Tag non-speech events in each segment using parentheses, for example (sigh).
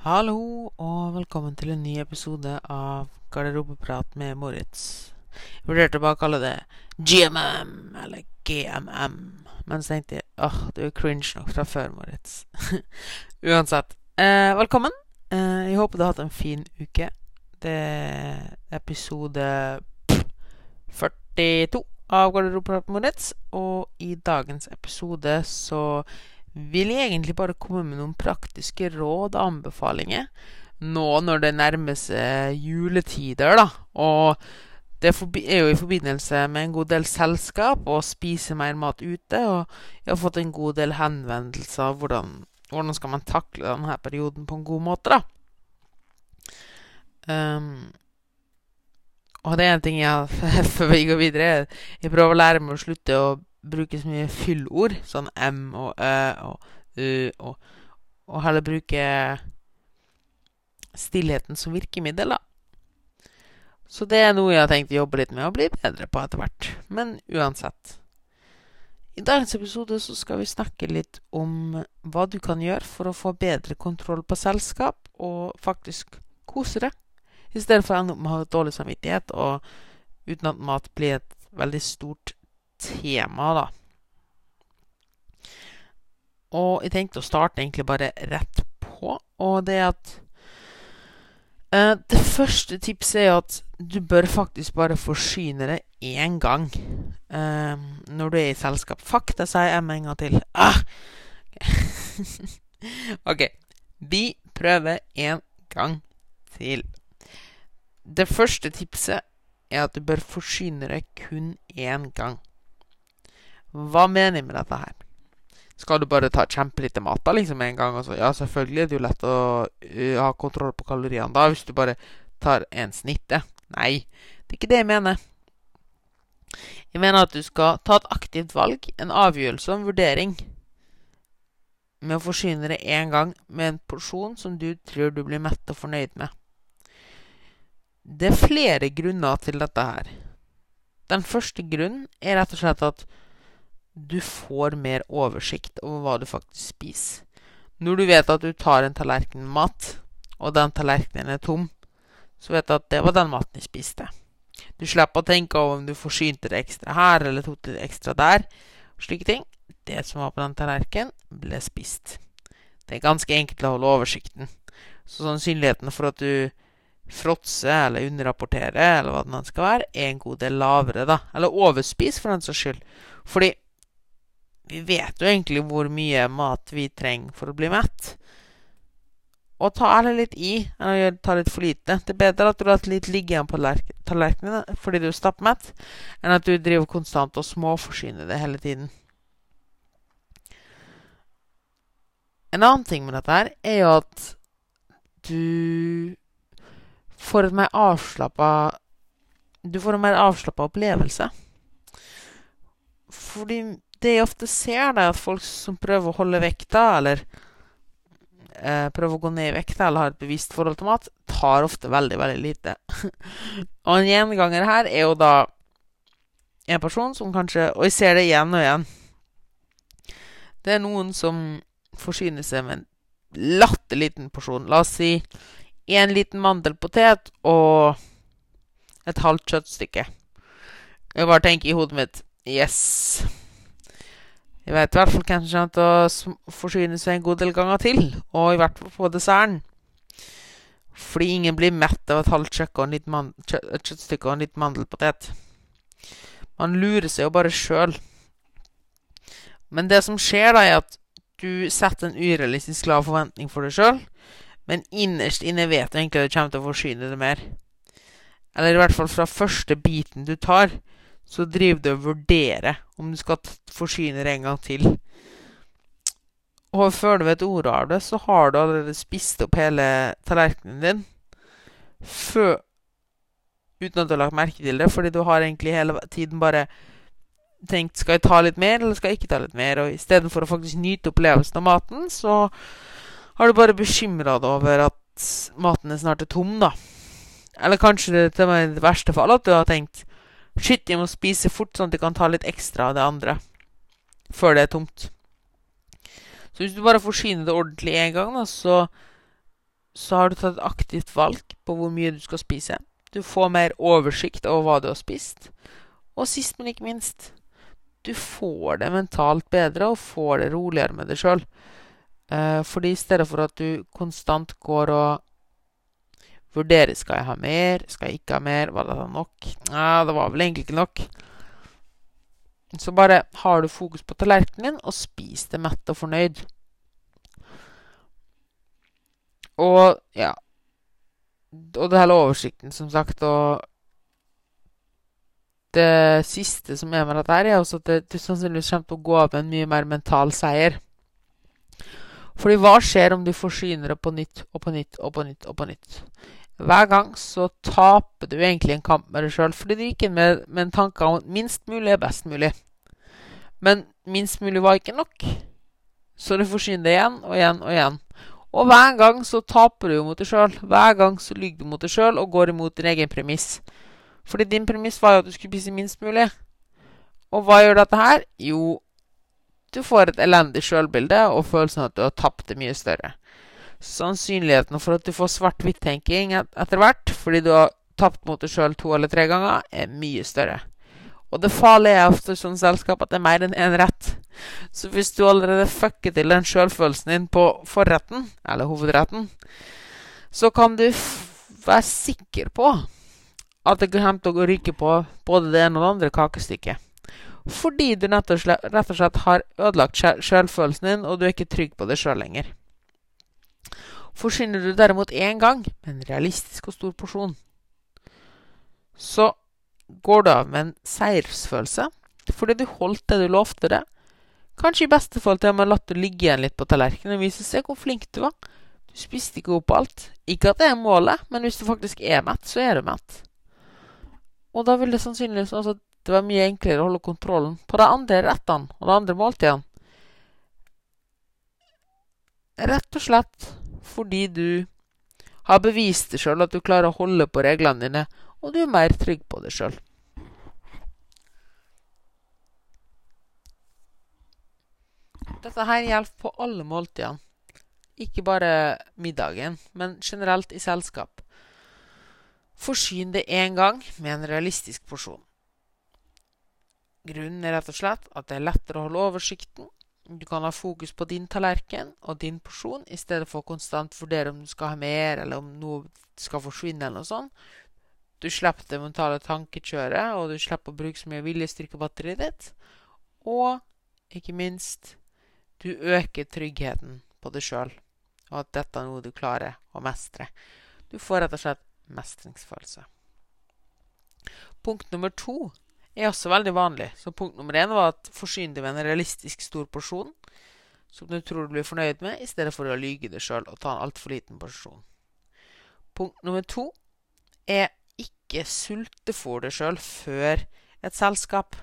Hallo, og velkommen til en ny episode av Garderobeprat med Moritz. Jeg vurderte bare å kalle det GMM, eller GMM, men så tenkte jeg åh, det er jo cringe nok fra før, Moritz. (laughs) Uansett. Eh, velkommen. Eh, jeg håper du har hatt en fin uke. Det er episode 42 av Garderobeprat med Moritz, og i dagens episode så vil jeg egentlig bare komme med noen praktiske råd og anbefalinger nå når det nærmer seg juletider, da. Og det er jo i forbindelse med en god del selskap og spise mer mat ute. Og jeg har fått en god del henvendelser av hvordan, hvordan skal man takle denne perioden på en god måte, da. Um, og det er en ting jeg (laughs) Før vi går videre Jeg prøver å lære meg å slutte å bruke så mye fyllord, sånn M og Ø og U, og, og heller bruke stillheten som virkemiddel, da. Så det er noe jeg har tenkt å jobbe litt med og bli bedre på etter hvert. Men uansett. I dagens episode så skal vi snakke litt om hva du kan gjøre for å få bedre kontroll på selskap, og faktisk kose deg, i stedet for å ende opp med å ha dårlig samvittighet, og uten at mat blir et veldig stort tema, da. Og jeg tenkte å starte egentlig bare rett på, og det er at eh, Det første tipset er at du bør faktisk bare forsyne det én gang eh, når du er i selskap. Fuck, det sier jeg med en gang til. Ah! (laughs) OK. Vi prøver en gang til. Det første tipset er at du bør forsyne det kun én gang. Hva mener jeg med dette her? Skal du bare ta kjempelite mat da, liksom en gang? Altså, ja, selvfølgelig er det jo lett å ha kontroll på kaloriene da, hvis du bare tar en snitte. Nei, det er ikke det jeg mener. Jeg mener at du skal ta et aktivt valg, en avgjørelse og en vurdering, med å forsyne det én gang med en porsjon som du tror du blir mett og fornøyd med. Det er flere grunner til dette her. Den første grunnen er rett og slett at du får mer oversikt over hva du faktisk spiser. Når du vet at du tar en tallerken mat, og den tallerkenen er tom, så vet du at det var den maten jeg spiste. Du slipper å tenke over om du forsynte det ekstra her eller tok det ekstra der. Slike ting. Det som var på den tallerkenen, ble spist. Det er ganske enkelt å holde oversikten. Så sannsynligheten for at du fråtser eller underrapporterer, eller hva det skal være, er en god del lavere, da. Eller overspis, for den saks skyld. Fordi vi vet jo egentlig hvor mye mat vi trenger for å bli mett. Og ta heller litt i enn å ta litt for lite. Det er bedre at du lar litt ligge igjen på tallerkenene fordi du er stappmett, enn at du driver konstant og småforsyner det hele tiden. En annen ting med dette her er jo at du får et mer avslappa Du får en mer avslappa opplevelse. Fordi det jeg ofte ser, er at folk som prøver å holde vekta, eller eh, prøver å gå ned i vekta, eller har et bevisst forhold til mat, tar ofte veldig, veldig lite. (laughs) og en gjenganger her er jo da en person som kanskje Og jeg ser det igjen og igjen. Det er noen som forsyner seg med en latterliten porsjon. La oss si én liten mandelpotet og et halvt kjøttstykke. Jeg bare tenker i hodet mitt Yes. Jeg vet i hvert fall hvem som kommer til å forsyne seg en god del ganger til, og i hvert fall på desserten. Fordi ingen blir mett av et halvt kjøttstykke og en litt mandelpotet. Man lurer seg jo bare sjøl. Men det som skjer, da, er at du setter en urealistisk lav forventning for deg sjøl, men innerst inne vet du egentlig at du kommer til å forsyne deg mer. Eller i hvert fall fra første biten du tar, så driver du og vurderer om du skal forsyne deg en gang til. Og før du vet ordet av det, så har du allerede spist opp hele tallerkenen din. Før Uten at du har lagt merke til det, fordi du har egentlig hele tiden bare tenkt skal jeg ta litt mer, eller skal jeg ikke ta litt mer? Og istedenfor å faktisk nyte opplevelsen av maten, så har du bare bekymra deg over at maten er snart er tom, da. Eller kanskje det til meg det verste fall at du har tenkt Shit, jeg må spise fort, sånn at jeg kan ta litt ekstra av det andre. Før det er tomt. Så hvis du bare forsyner det ordentlig én gang, da, så så har du tatt et aktivt valg på hvor mye du skal spise. Du får mer oversikt over hva du har spist. Og sist, men ikke minst, du får det mentalt bedre og får det roligere med deg sjøl. Eh, fordi i stedet for at du konstant går og vurderer skal jeg ha mer, skal jeg ikke ha mer, var det nok? Ja, det var vel egentlig ikke nok. Så bare har du fokus på tallerkenen din, og spis det mett og fornøyd. Og ja Og det hele oversikten, som sagt, og Det siste som er med dette, her er også at du sannsynligvis kommer til å gå av med en mye mer mental seier. Fordi hva skjer om du forsyner deg på nytt og på nytt og på nytt og på nytt? Hver gang så taper du egentlig en kamp med deg sjøl, fordi du gikk inn med, med en tanke om at minst mulig er best mulig. Men minst mulig var ikke nok. Så du forsyner det igjen og igjen og igjen. Og hver gang så taper du mot deg sjøl. Hver gang så lyver du mot deg sjøl og går imot din egen premiss. Fordi din premiss var jo at du skulle spise minst mulig. Og hva gjør dette her? Jo, du får et elendig sjølbilde og følelsen av at du har tapt det mye større. Sannsynligheten for at du får svart-hvitt-tenking etter hvert fordi du har tapt mot deg sjøl to eller tre ganger, er mye større. Og det farlige er ofte sånn selskap at det er mer enn én rett. Så hvis du allerede fucker til den sjølfølelsen din på forretten, eller hovedretten, så kan du være sikker på at det kommer til å ryke på både det ene og det andre kakestykket. Fordi du rett og slett har ødelagt sjølfølelsen din, og du er ikke trygg på det sjøl lenger. Forsyner du derimot én gang med en realistisk og stor porsjon, så går du av med en seiersfølelse fordi du holdt det du lovte det. Kanskje i beste fall til og med latt det ligge igjen litt på tallerkenen og vise seg hvor flink du var. Du spiste ikke opp alt. Ikke at det er målet, men hvis du faktisk er mett, så er du mett. Og da vil det sannsynligvis også det være mye enklere å holde kontrollen på de andre rettene og de andre måltidene. Rett og slett fordi du har bevist deg sjøl at du klarer å holde på reglene dine og du er mer trygg på deg sjøl. Dette her gjelder på alle måltidene. Ikke bare middagen, men generelt i selskap. Forsyn det én gang med en realistisk porsjon. Grunnen er rett og slett at det er lettere å holde oversikten. Du kan ha fokus på din tallerken og din porsjon i stedet for å konstant vurdere om du skal ha mer, eller om noe skal forsvinne, eller noe sånt. Du slipper det mentale tankekjøret, og du slipper å bruke så mye viljestyrke på batteriet ditt. Og ikke minst du øker tryggheten på deg sjøl, og at dette er noe du klarer å mestre. Du får rett og slett mestringsfølelse. Punkt nummer to er også veldig vanlig. Så punkt nummer én var at forsyn deg med en realistisk stor porsjon som du tror du blir fornøyd med, i stedet for å lyge deg sjøl og ta en altfor liten porsjon. Punkt nummer to er ikke sultefòr deg sjøl før et selskap.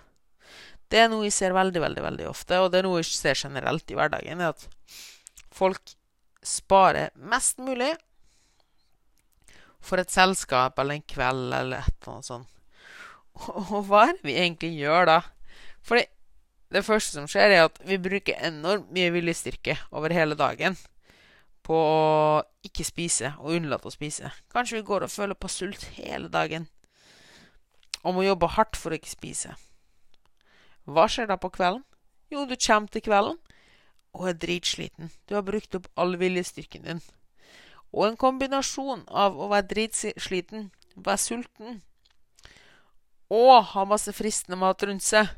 Det er noe jeg ser veldig, veldig veldig ofte, og det er noe jeg ser generelt i hverdagen. er at folk sparer mest mulig for et selskap eller en kveld eller et eller annet sånt. (laughs) Og hva er det vi egentlig gjør da? Fordi det første som skjer, er at vi bruker enormt mye viljestyrke over hele dagen på å ikke spise og unnlate å spise. Kanskje vi går og føler på sult hele dagen og må jobbe hardt for å ikke spise. Hva skjer da på kvelden? Jo, du kommer til kvelden og er dritsliten. Du har brukt opp all viljestyrken din. Og en kombinasjon av å være dritsliten, være sulten og ha masse fristende mat rundt seg,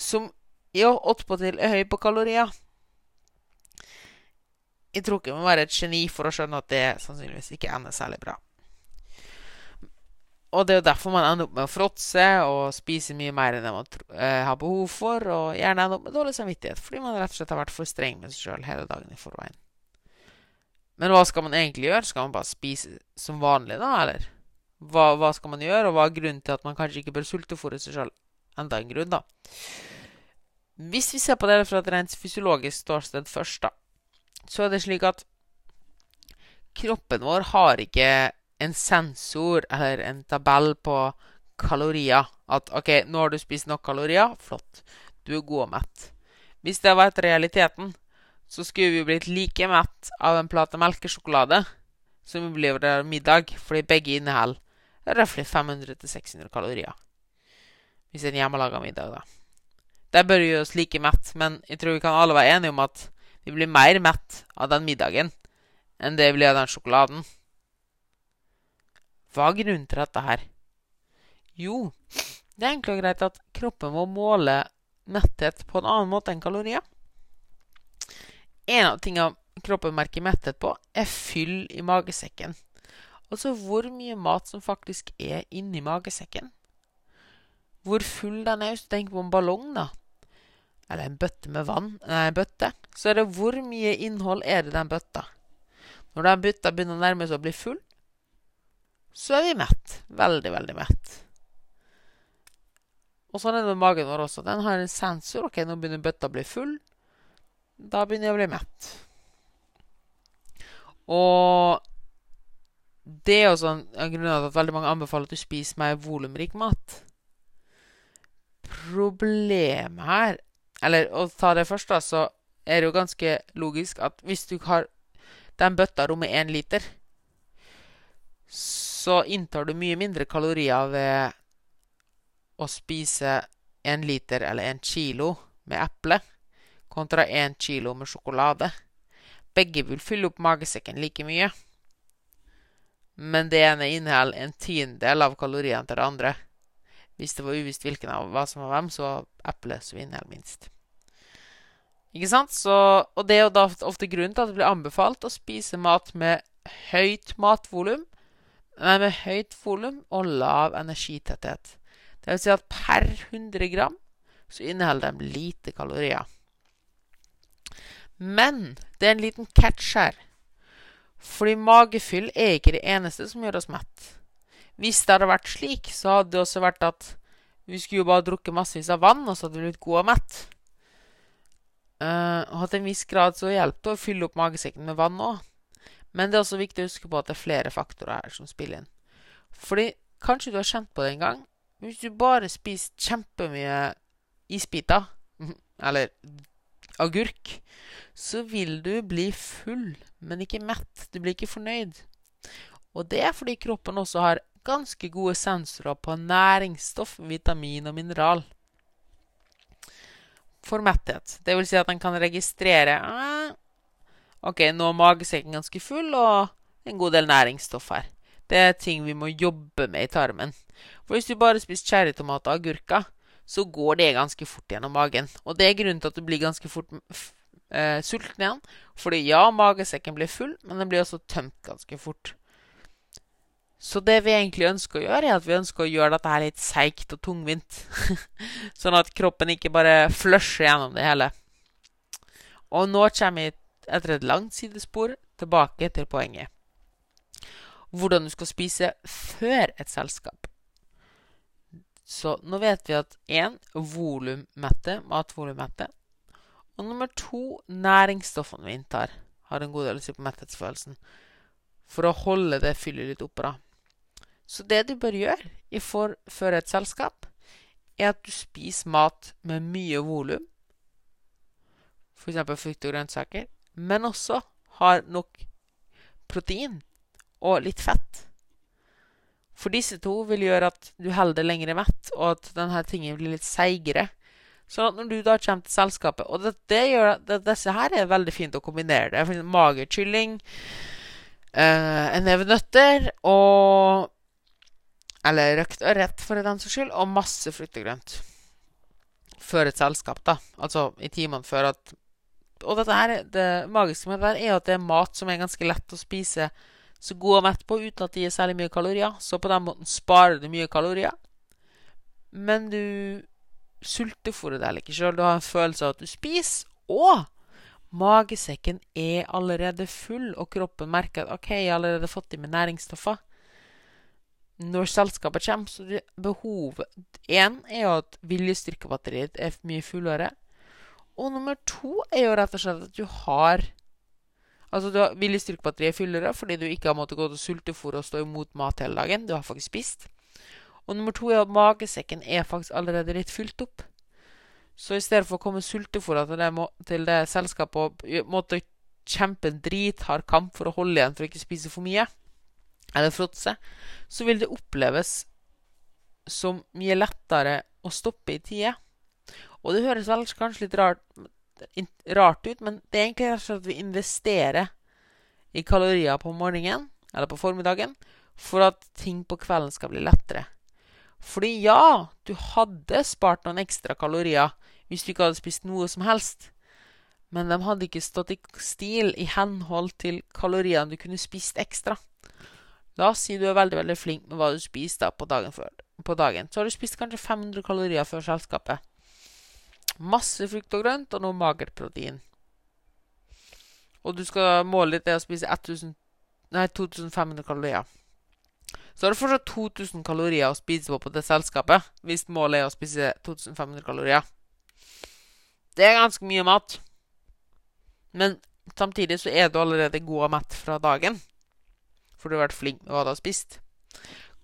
som jo attpåtil er høy på kalorier jeg tror ikke man må være et geni for å skjønne at det sannsynligvis ikke ender særlig bra. Og det er jo derfor man ender opp med å fråtse og spise mye mer enn det man eh, har behov for, og gjerne ender opp med dårlig samvittighet fordi man rett og slett har vært for streng med seg sjøl hele dagen i forveien. Men hva skal man egentlig gjøre? Skal man bare spise som vanlig, da, eller? Hva, hva skal man gjøre, og hva er grunnen til at man kanskje ikke bør sultefòre seg sjøl? Enda en grunn, da. Hvis vi ser på det fra et rent fysiologisk ståsted først, da, så er det slik at kroppen vår har ikke en sensor eller en tabell på kalorier. At OK, nå har du spist nok kalorier. Flott. Du er god og mett. Hvis det hadde vært realiteten, så skulle vi blitt like mett av en plate melkesjokolade som vi blir middag, fordi begge inneholder røftlig 500-600 kalorier. Hvis en hjemmelaga middag, da. Det bør gjøre oss like mett, men jeg tror vi kan alle være enige om at vi blir mer mett av den middagen enn det blir av den sjokoladen. Hva er grunnen til dette her? Jo, det er egentlig greit at kroppen må måle metthet på en annen måte enn kalorier. En av tingene kroppen merker metthet på, er fyll i magesekken. Altså hvor mye mat som faktisk er inni magesekken. Hvor full den er. Hvis du tenker på en ballong, da, eller en bøtte med vann, nei, en bøtte, så er det hvor mye innhold er det i den bøtta. Når den bøtta begynner å nærme seg å bli full, så er vi mett. Veldig, veldig mett. Og sånn er det med magen vår også. Den har en sensor. Ok, nå begynner bøtta å bli full. Da begynner jeg å bli mett. Og det er også en av til at veldig mange anbefaler at du spiser mer volumrik mat. Problemet her Eller å ta det først, da, så er det jo ganske logisk at hvis du har den bøtta rommer én liter, så inntar du mye mindre kalorier ved å spise en liter eller en kilo med eple kontra én kilo med sjokolade. Begge vil fylle opp magesekken like mye. Men det ene inneholder en tiendedel av kaloriene til det andre. Hvis det var uvisst hvilken av hva som var hvem, så var eplet som inneholder minst. Ikke sant? Så, og det er jo da ofte grunnen til at det blir anbefalt å spise mat med høyt matvolum, nei, med høyt volum og lav energitetthet. Det vil si at per 100 gram så inneholder de lite kalorier. Men det er en liten catch her. Fordi magefyll er ikke det eneste som gjør oss mett. Hvis det hadde vært slik, så hadde det også vært at vi skulle jo bare drukke massevis av vann, og så hadde vi blitt gode og mett. Uh, og til en viss grad så hjelper det å fylle opp magesekken med vann òg. Men det er også viktig å huske på at det er flere faktorer her som spiller inn. Fordi kanskje du har kjent på det en gang. Hvis du bare spiser kjempemye isbiter, (laughs) eller agurk, så vil du bli full, men ikke mett. Du blir ikke fornøyd. Og det er fordi kroppen også har ganske gode sensorer på næringsstoff, vitamin og mineral. For metthet. Det vil si at den kan registrere ah, Ok, nå er magesekken ganske full, og en god del næringsstoff her. Det er ting vi må jobbe med i tarmen. For hvis du bare spiser cherrytomater og agurker, så går det ganske fort gjennom magen. Og det er grunnen til at du blir ganske fort eh, sulten igjen. Fordi ja, magesekken blir full, men den blir også tømt ganske fort. Så det vi egentlig ønsker å gjøre, er at vi ønsker å gjøre dette her litt seigt og tungvint. (laughs) sånn at kroppen ikke bare flusher gjennom det hele. Og nå kommer vi etter et langt sidespor tilbake til poenget. Hvordan du skal spise før et selskap. Så nå vet vi at én volummette, matvolummette, og nummer to næringsstoffene vi inntar, har en god del å si på metthetsfølelsen. For å holde det fyllet litt oppe, da. Så det du bør gjøre i før et selskap, er at du spiser mat med mye volum, f.eks. frukt og grønnsaker, men også har nok protein og litt fett. For disse to vil gjøre at du holder deg lenger mett, og at denne tingen blir litt seigere. Sånn at når du da kommer til selskapet Og det, det gjør, det, disse her er veldig fint å kombinere. det. For mager kylling, eh, en neve nøtter og Eller røkt ørret, for den saks skyld, og masse frukt og grønt. Før et selskap, da. Altså i timene før at Og dette her, det magiske med det her er at det er mat som er ganske lett å spise så god og mett på uten at det gir særlig mye kalorier. Så på den måten sparer du mye kalorier. Men du sultefòrer deg ikke sjøl. Du har en følelse av at du spiser. Og magesekken er allerede full, og kroppen merker at OK, jeg har allerede fått i meg næringsstoffer. Når selskapet kommer, så behovet Én er jo at viljestyrkebatteriet er mye fullere. Og nummer to er jo rett og slett at du har Altså, du har viljestyrkebatteriet fullere fordi du ikke har måttet gå til sultefòr og stå imot mat hele dagen. Du har faktisk spist. Og nummer to er at magesekken er faktisk allerede litt fylt opp. Så i stedet for å komme sultefòra til, til, det selskapet og måtte kjempe en drithard kamp for å holde igjen for å ikke spise for mye, eller fråtse, så vil det oppleves som mye lettere å stoppe i tide. Og det høres vel kanskje litt rart, rart ut, men det er egentlig rett og slett at vi investerer i kalorier på morgenen eller på formiddagen for at ting på kvelden skal bli lettere. Fordi ja, du hadde spart noen ekstra kalorier hvis du ikke hadde spist noe som helst. Men de hadde ikke stått i stil i henhold til kaloriene du kunne spist ekstra. La oss si du er veldig veldig flink med hva du spiser på dagen, før, på dagen. Så har du spist kanskje 500 kalorier før selskapet. Masse frukt og grønt og noe magert protein. Og du skal måle det er å spise 1000, nei, 2500 kalorier. Så har du fortsatt 2000 kalorier å spise på på det selskapet, hvis målet er å spise 2500 kalorier. Det er ganske mye mat. Men samtidig så er du allerede god og mett fra dagen. For du har vært flink med hva du har spist.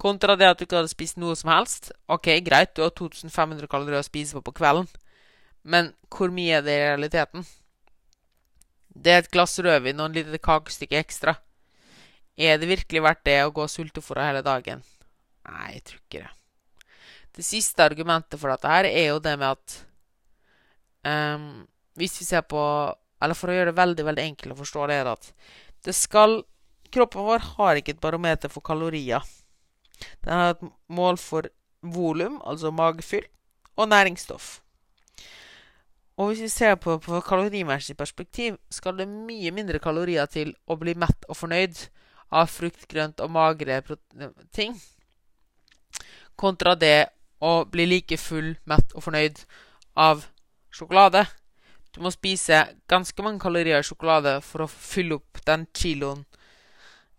Kontra det at du ikke hadde spist noe som helst. Ok, greit, du har 2500 kalorier å spise på på kvelden. Men hvor mye er det i realiteten? Det er et glass rødvin og en lite kakestykke ekstra. Er det virkelig verdt det å gå sultefòra hele dagen? Nei, jeg tror ikke det. Det siste argumentet for dette her er jo det med at um, Hvis vi ser på Eller for å gjøre det veldig veldig enkelt å forstå, det er at det skal Kroppen vår har ikke et barometer for kalorier. Den har et mål for volum, altså magefyll, og næringsstoff. Og hvis vi ser på på kalorimessig perspektiv, skal det mye mindre kalorier til å bli mett og fornøyd av frukt, grønt og magre ting, kontra det å bli like full, mett og fornøyd av sjokolade. Du må spise ganske mange kalorier sjokolade for å fylle opp den kiloen,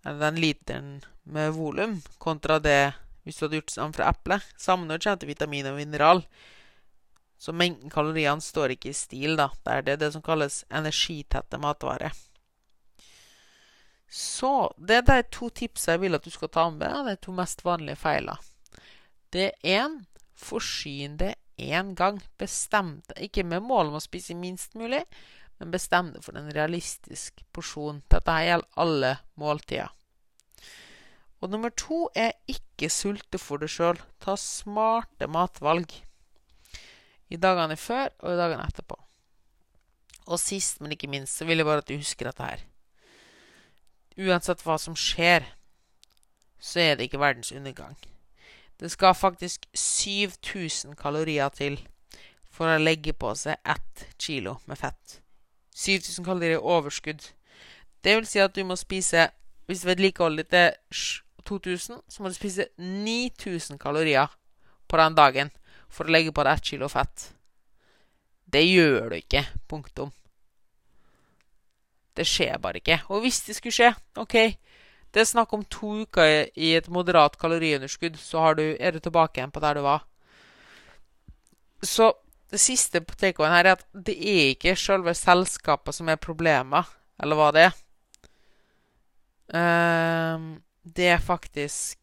eller den literen med volum, kontra det hvis du hadde gjort det samme fra eple. Samme når det kommer til vitamin og mineral. Så mengden kaloriene står ikke i stil, da. Det er det som kalles energitette matvarer. Så det er de to tipsene jeg vil at du skal ta med. De to mest vanlige feilene. Det er én forsyn det én gang. Bestem deg. Ikke med mål om å spise minst mulig, men bestem deg for en realistisk porsjon. Dette gjelder alle måltider. Og nummer to er ikke sulte for deg sjøl. Ta smarte matvalg. I dagene før og i dagene etterpå. Og sist, men ikke minst, så vil jeg bare at du husker dette her uansett hva som skjer, så er det ikke verdens undergang. Det skal faktisk 7000 kalorier til for å legge på seg ett kilo med fett. 7000 kalorier overskudd. Det vil si at du må spise Hvis vedlikeholdet ditt er 2000, så må du spise 9000 kalorier på den dagen for å legge på deg ett kilo fett. Det gjør du ikke. Punktum. Det skjer bare ikke. Og hvis det skulle skje, OK Det er snakk om to uker i et moderat kaloriunderskudd, så du, er du tilbake igjen på der du var. Så det siste på takeawayen her er at det er ikke selve selskapet som er problemet, eller hva det er. Um, det er faktisk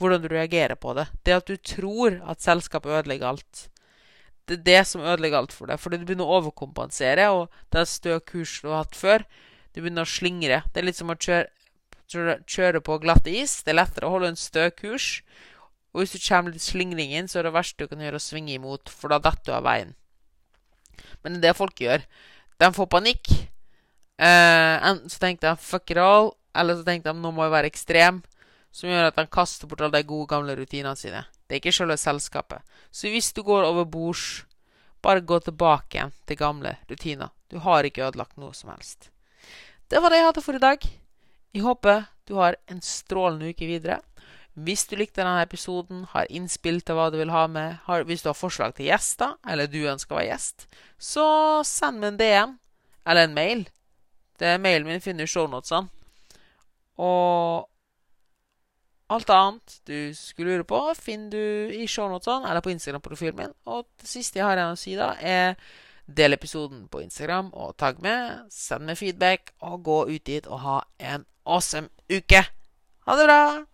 hvordan du reagerer på det. Det at du tror at selskapet ødelegger alt det er det som ødelegger alt for deg. Fordi du begynner å overkompensere, og er stø kurs du har hatt før. Du begynner å slingre. Det er litt som å kjøre, kjøre på glatt is. Det er lettere å holde en stø kurs. Og hvis du kommer litt slingring inn, så er det verste du kan gjøre, å svinge imot, for da detter du av veien. Men det er det folk gjør. De får panikk. Eh, enten så tenker de 'fuck it all', eller så tenker de 'nå må jeg være ekstrem', som gjør at han kaster bort alle de gode, gamle rutinene sine. Det er ikke selve selskapet. Så hvis du går over bords, bare gå tilbake igjen til gamle rutiner. Du har ikke ødelagt noe som helst. Det var det jeg hadde for i dag. Jeg håper du har en strålende uke videre. Hvis du likte denne episoden, har innspill til hva du vil ha med, har, hvis du har forslag til gjester, eller du ønsker å være gjest, så send meg en DM eller en mail. Det er Mailen min finner i shownotene. Og Alt annet du skulle lure på, finner du i shownotene eller på Instagram-profilen min. Og det siste jeg har igjen å si, da, er del episoden på Instagram og tagg med. Send meg feedback, og gå ut dit og ha en awesome uke. Ha det bra!